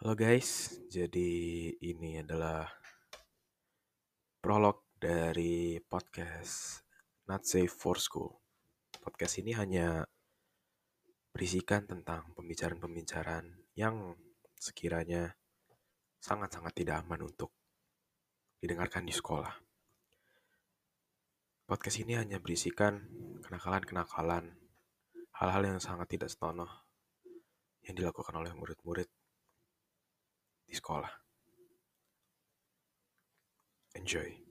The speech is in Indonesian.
Halo guys, jadi ini adalah prolog dari podcast Not Safe for School. Podcast ini hanya berisikan tentang pembicaraan-pembicaraan yang sekiranya sangat-sangat tidak aman untuk didengarkan di sekolah. Podcast ini hanya berisikan kenakalan-kenakalan, hal-hal yang sangat tidak senonoh yang dilakukan oleh murid-murid di sekolah. Enjoy.